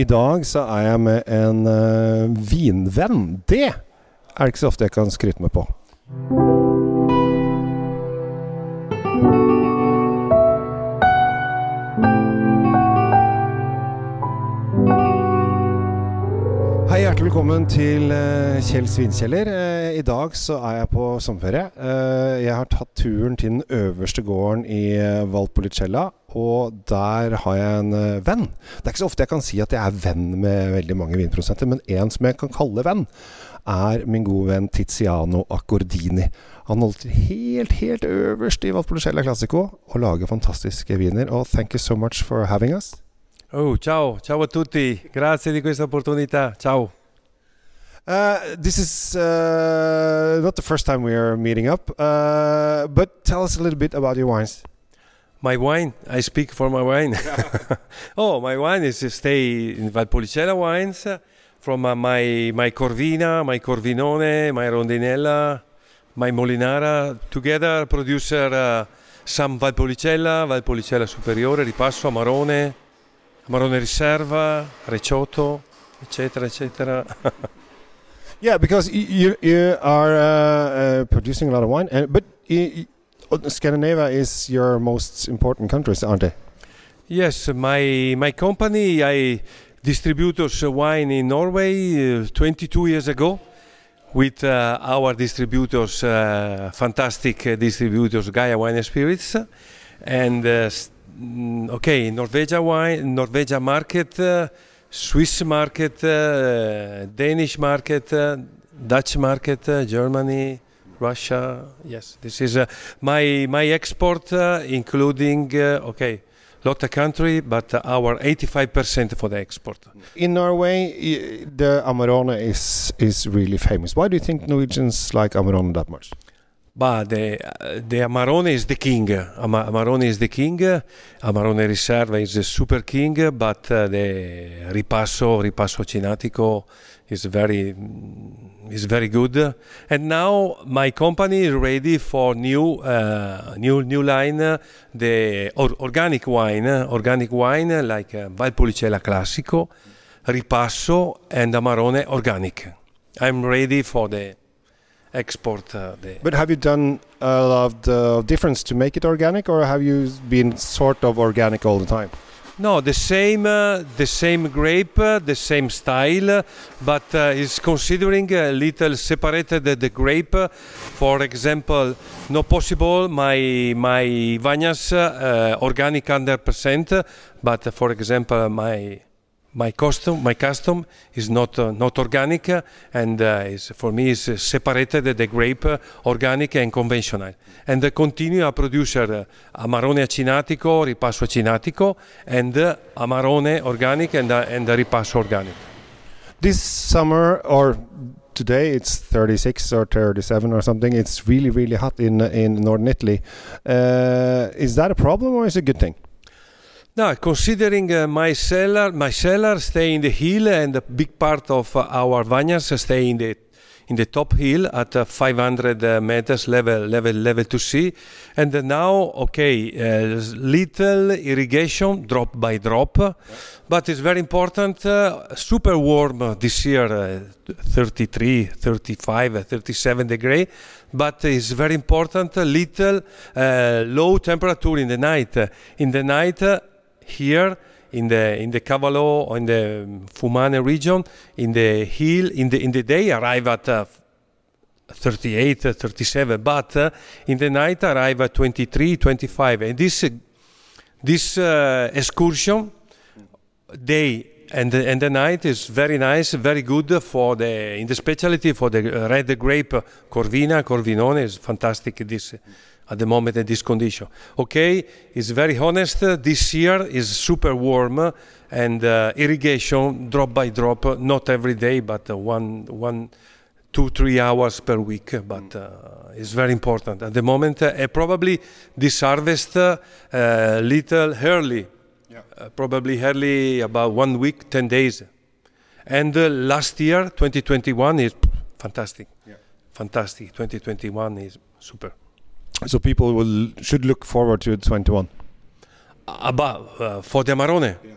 I dag så er jeg med en uh, vinvenn. Det er det ikke så ofte jeg kan skryte meg på. Velkommen til uh, Kjell Svinkjeller. Uh, I dag så er jeg på sommerferie. Uh, jeg har tatt turen til den øverste gården i Valpolicella, og der har jeg en venn. Det er ikke så ofte jeg kan si at jeg er venn med veldig mange vinprodusenter, men en som jeg kan kalle venn, er min gode venn Tiziano Accordini. Han holdt helt, helt øverst i Valpolicella Classico og lager fantastiske viner. Og thank you so much for having us. Oh, ciao, ciao a tutti, grazie di questa opportunità. Ciao. Uh, this is uh, not the first time we are meeting up, uh, but tell us a little bit about your wines. My wine, I speak for my wine. oh, my wine is stay in Valpolicella wines from uh, my my Corvina, my Corvinone, my Rondinella, my Molinara. Together, producer uh, some Valpolicella, Valpolicella Superiore, Ripasso, Amarone. Marone Riserva, Recioto, eccetera, eccetera. yeah, because you, you are uh, uh, producing a lot of wine, and, but you, Scandinavia is your most important countries, aren't they? Yes, my my company I distributed wine in Norway uh, 22 years ago with uh, our distributors, uh, fantastic distributors, Gaia Wine Spirits, and Mm, okay, Norwegia wine, Norwegia market, uh, Swiss market, uh, Danish market, uh, Dutch market, uh, Germany, Russia. Yes, this is uh, my my export, uh, including okay, lot of country, but our 85% for the export. In Norway, the Amarone is is really famous. Why do you think Norwegians like Amarone that much? But the, the Amarone is the king. Ama, Amarone is the king. Amarone Riserva is the super king, but uh, the Ripasso, Ripasso Cinatico is very is very good. And now my company is ready for new uh, new new line, the or, organic wine, organic wine like uh, Valpolicella Classico, Ripasso, and Amarone Organic. I'm ready for the export uh, the but have you done a lot of the difference to make it organic or have you been sort of organic all the time? No the same uh, the same grape uh, the same style but uh, is considering a little separated the, grape. For example no possible my my vanyas uh, organic 100% but for example my my custom my custom is not uh, not organic uh, and uh, is for me is separated the grape uh, organic and conventional. And uh, continue a producer uh, amarone acinatico ripasso acinatico and uh, amarone organic and uh, and ripasso organic. This summer or today it's 36 or 37 or something it's really really hot in in northern italy. Is that a problem or is it a good thing no, considering uh, my cellar, my cellar stay in the hill, and a big part of uh, our vineyards stay in the in the top hill at uh, 500 uh, meters level level level to sea, and now okay, uh, little irrigation drop by drop, yeah. but it's very important. Uh, super warm this year, 33, 35, 37 degree, but it's very important. little low temperature in the night. in the night here in the in the Cavalo or in the Fumane region in the hill in the in the day arrive at uh, 38 uh, 37 but uh, in the night arrive at 23 25 and this this uh, excursion day and the, and the night is very nice very good for the in the specialty for the red grape Corvina Corvinone is fantastic this at the moment in this condition. Okay, it's very honest. This year is super warm and uh, irrigation drop by drop, not every day, but uh, one, one, two, three hours per week. But uh, it's very important at the moment. Uh, probably this harvest uh, little early, yeah. Uh, probably early about one week, ten days. And last year, 2021 is fantastic. Yeah. Fantastic. 2021 is super. So people will should look forward to 21. About uh, for the Amarone. Yeah.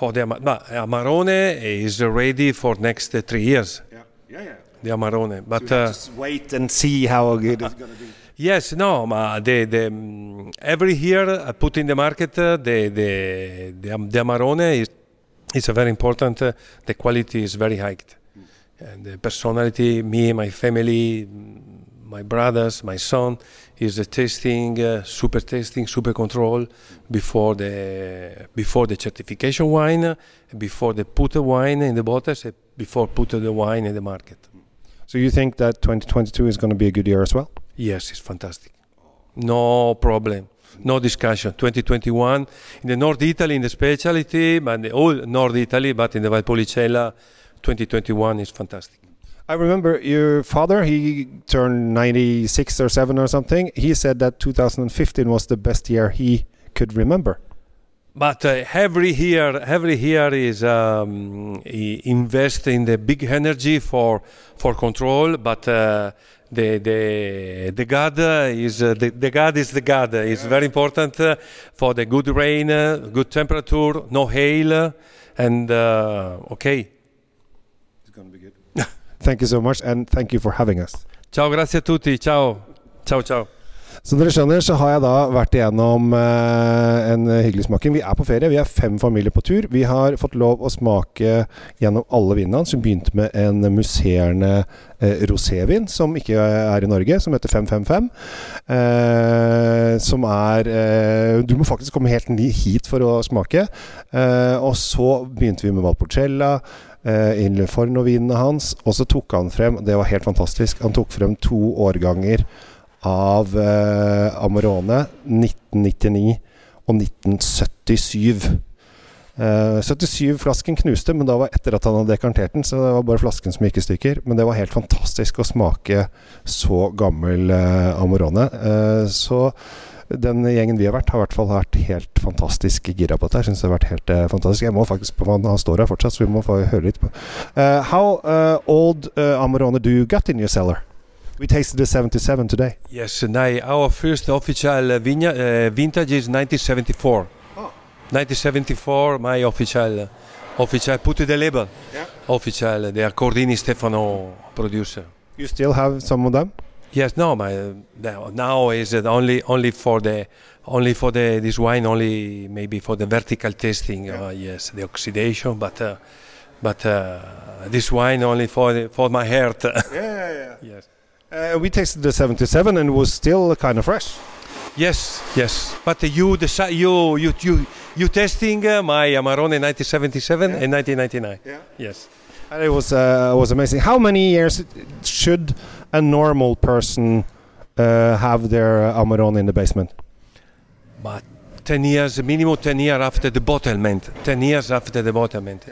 for the but Amarone is ready for next uh, three years. Yeah, yeah, yeah. The Amarone, but uh, just wait and see how good it's gonna be. yes, no, the, the mm, every year uh, put in the market uh, the the the, the Amarone is is a very important. Uh, the quality is very high, and the personality, me, my family, mm, my brothers, my son, is tasting uh, super tasting, super control before the before the certification wine, before they put the wine in the bottles, before put the wine in the market. So you think that 2022 is going to be a good year as well? Yes, it's fantastic. No problem. No discussion. 2021 in the North Italy, in the specialty, but the all North Italy, but in the Valpolicella, 2021 is fantastic. I remember your father, he turned 96 or 7 or something. He said that 2015 was the best year he could remember. But uh, every year, every year is um, invest in the big energy for for control. But uh, the the the God is uh, the, the God is the God. It's very important uh, for the good rain, uh, good temperature, no hail, and uh, okay. Thank you so much, and thank you for having us. Ciao, grazie a tutti. Ciao, ciao, ciao. Som dere skjønner, så har jeg da vært igjennom eh, en hyggelig smaking. Vi er på ferie, vi er fem familier på tur. Vi har fått lov å smake gjennom alle vinene, som begynte med en musserende eh, rosévin, som ikke er i Norge, som heter 555. Eh, som er eh, Du må faktisk komme helt ny hit for å smake. Eh, og så begynte vi med Valpolicella. Uh, Il Forno-vinene hans. Og så tok han frem Det var helt fantastisk. Han tok frem to årganger av eh, Amorone. 1999 og 1977. Eh, 77-flasken knuste, men da var etter at han hadde dekantert den, så det var bare flasken som gikk i stykker. Men det var helt fantastisk å smake så gammel eh, Amorone. Eh, så den gjengen vi har vært, har i hvert fall vært helt fantastisk gira på dette. Jeg synes det har vært helt uh, fantastisk. Jeg må faktisk på Han står her fortsatt, så vi må få høre litt på uh, How eh, old Amarone do you got in your cellar? We tasted the 77 today. Yes, now our first official uh, vintage is 1974. Oh. 1974, my official, official put the label. Yeah. Official, the Accordini Stefano producer. You still have some of them? Yes, no, my now, is it only only for the only for the this wine only maybe for the vertical tasting. Yeah. Uh, yes, the oxidation, but uh, but uh, this wine only for the, for my heart. Yeah, yeah, yeah. yes. Uh, we tasted the 77 and it was still kind of fresh. Yes, yes. But you decide you you you you testing uh, my Amarone 1977 Yeah. and 1999. Yeah. Yes. And it was uh, was amazing. How many years should a normal person uh, have their uh, Amarone in the basement? But 10 years, minimum 10 years after the bottlement. 10 years after the bottlement.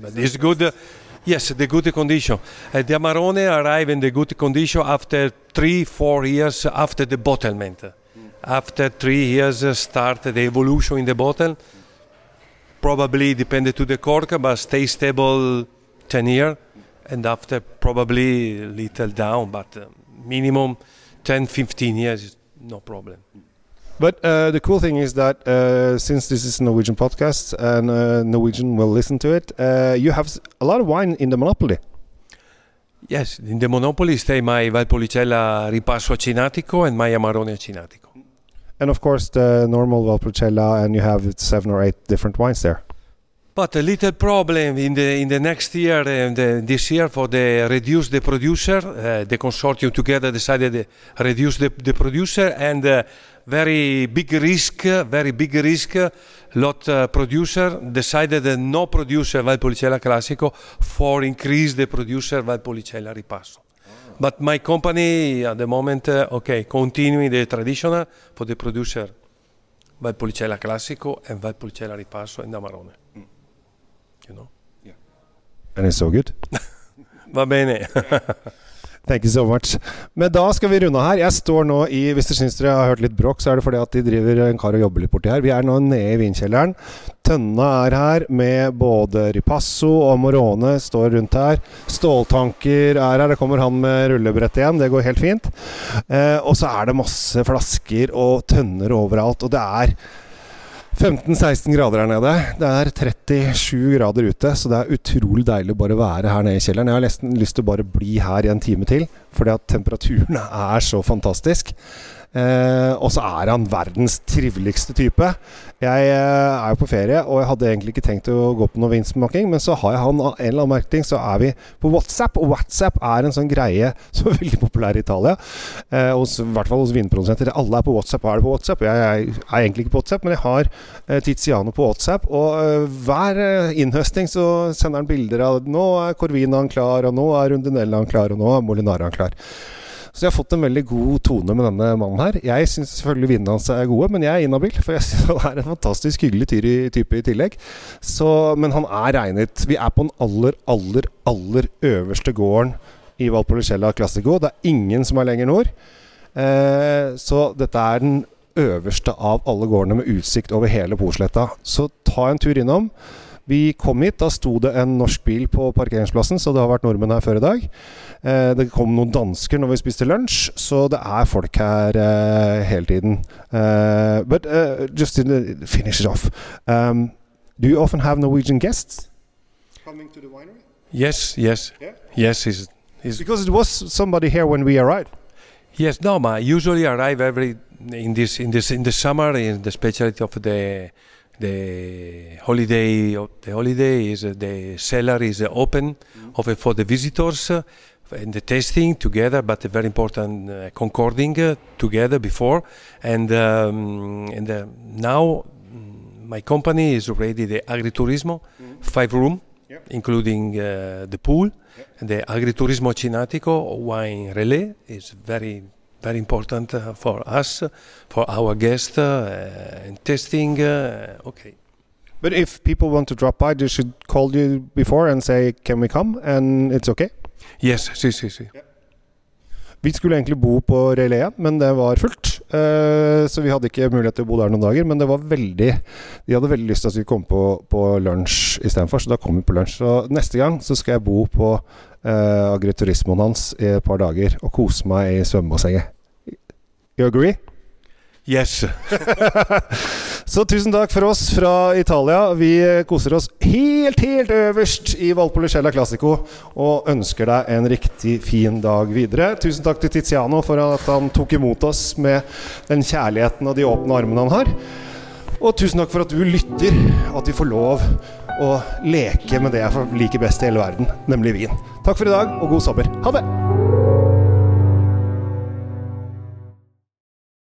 But it's good. uh, yes, the good condition. Uh, the Amarone arrive in the good condition after three, four years after the bottlement. After three years, uh, start the evolution in the bottle. Probably depended to the cork, but stay stable 10 years. And after probably little down, but uh, minimum 10, 15 years, is no problem. But uh, the cool thing is that uh, since this is a Norwegian podcast and uh, Norwegian will listen to it, uh, you have a lot of wine in the monopoly. Yes, in the monopoly stay my Valpolicella Ripasso Acinatico and my Amarone Acinatico. And of course, the normal Valpolicella, and you have seven or eight different wines there. But a little problem in the in the next year and this year for the reduce the producer, uh, the consortium together decided to reduce the, the producer and uh, very big risk, very big risk. lot uh, producer decided uh, no producer Valpolicella Classico for increase the producer Valpolicella Ripasso. But my company at the moment, uh, okay, continuing the traditional for the producer Valpolicella Classico and Valpolicella Ripasso and Amarone. You know. And it's so good. Va bene. Thank you so much. Men da skal vi runde her. Jeg står nå i Hvis dere syns dere har hørt litt bråk, så er det fordi at de driver en kar og jobber litt borti her. Vi er nå nede i vinkjelleren. Tønna er her med både Ripasso og Morone står rundt her. Ståltanker er her. Det kommer han med rullebrett igjen. Det går helt fint. Eh, og så er det masse flasker og tønner overalt. Og det er 15-16 grader her nede. Det er 37 grader ute, så det er utrolig deilig å bare være her nede i kjelleren. Jeg har nesten lyst til å bare bli her i en time til, fordi at temperaturen er så fantastisk. Eh, og så er han verdens triveligste type. Jeg eh, er jo på ferie, og jeg hadde egentlig ikke tenkt å gå på noe vinsmaking, men så har jeg han en eller annen merking, så er vi på WhatsApp. Og WhatsApp er en sånn greie som er veldig populær i Italia. Eh, hos, I hvert fall hos vinprodusenter. Alle er på WhatsApp. Og er det på WhatsApp? Jeg, jeg, er egentlig ikke på WhatsApp, men jeg har eh, Tiziano på WhatsApp. Og eh, hver eh, innhøsting så sender han bilder av Nå er Corvinaen klar, og nå er Rundinellaen klar, og nå er Molinaraen klar. Så jeg har fått en veldig god tone med denne mannen her. Jeg syns selvfølgelig vinene hans er gode, men jeg er inhabil. For jeg syns han er en fantastisk hyggelig type i tillegg. Så, men han er regnet Vi er på den aller, aller, aller øverste gården i Valpolicella Classico. Det er ingen som er lenger nord. Eh, så dette er den øverste av alle gårdene med utsikt over hele Posletta. Så ta en tur innom. Vi kom hit, da sto det en norsk bil på parkeringsplassen, så det har vært nordmenn her før i dag. Eh, det kom noen dansker når vi spiste lunsj, så det er folk her eh, hele tiden. Uh, but uh, just to finish it off, um, do you often have Norwegian guests coming to the winery? Yes, yes, Yeah? yes. Is is Because it was somebody here when we arrived. yes. No, I usually arrive every in this in this in the summer in the specialty of the the holiday. The holiday is uh, the cellar is open it for the visitors. Uh, and the tasting together, but a very important uh, concording uh, together before, and um, and uh, now mm, my company is already the agriturismo, five room, Yep. including uh, the pool, and the agriturismo acinatico wine relay is very very important uh, for us, for our guests, uh, and testing. Uh, okay. But if people want to drop by, they should call you before and say, "Can we come?" And it's okay. Yes, si, si, si. Vi skulle egentlig bo på Reléen, men det var fullt. Eh, så vi hadde ikke mulighet til å bo der noen dager. Men det var veldig de hadde veldig lyst til at vi skulle komme på, på lunsj istedenfor, så da kom vi på lunsj. Så neste gang så skal jeg bo på uh, agriturismoen hans i et par dager og kose meg i svømmebassenget. You agree? Yes. Så tusen takk for oss fra Italia. Vi koser oss helt, helt øverst i Valpolicella Classico og ønsker deg en riktig fin dag videre. Tusen takk til Tiziano for at han tok imot oss med den kjærligheten og de åpne armene han har. Og tusen takk for at du lytter, at vi får lov å leke med det jeg liker best i hele verden, nemlig vin. Takk for i dag, og god sommer. Ha det!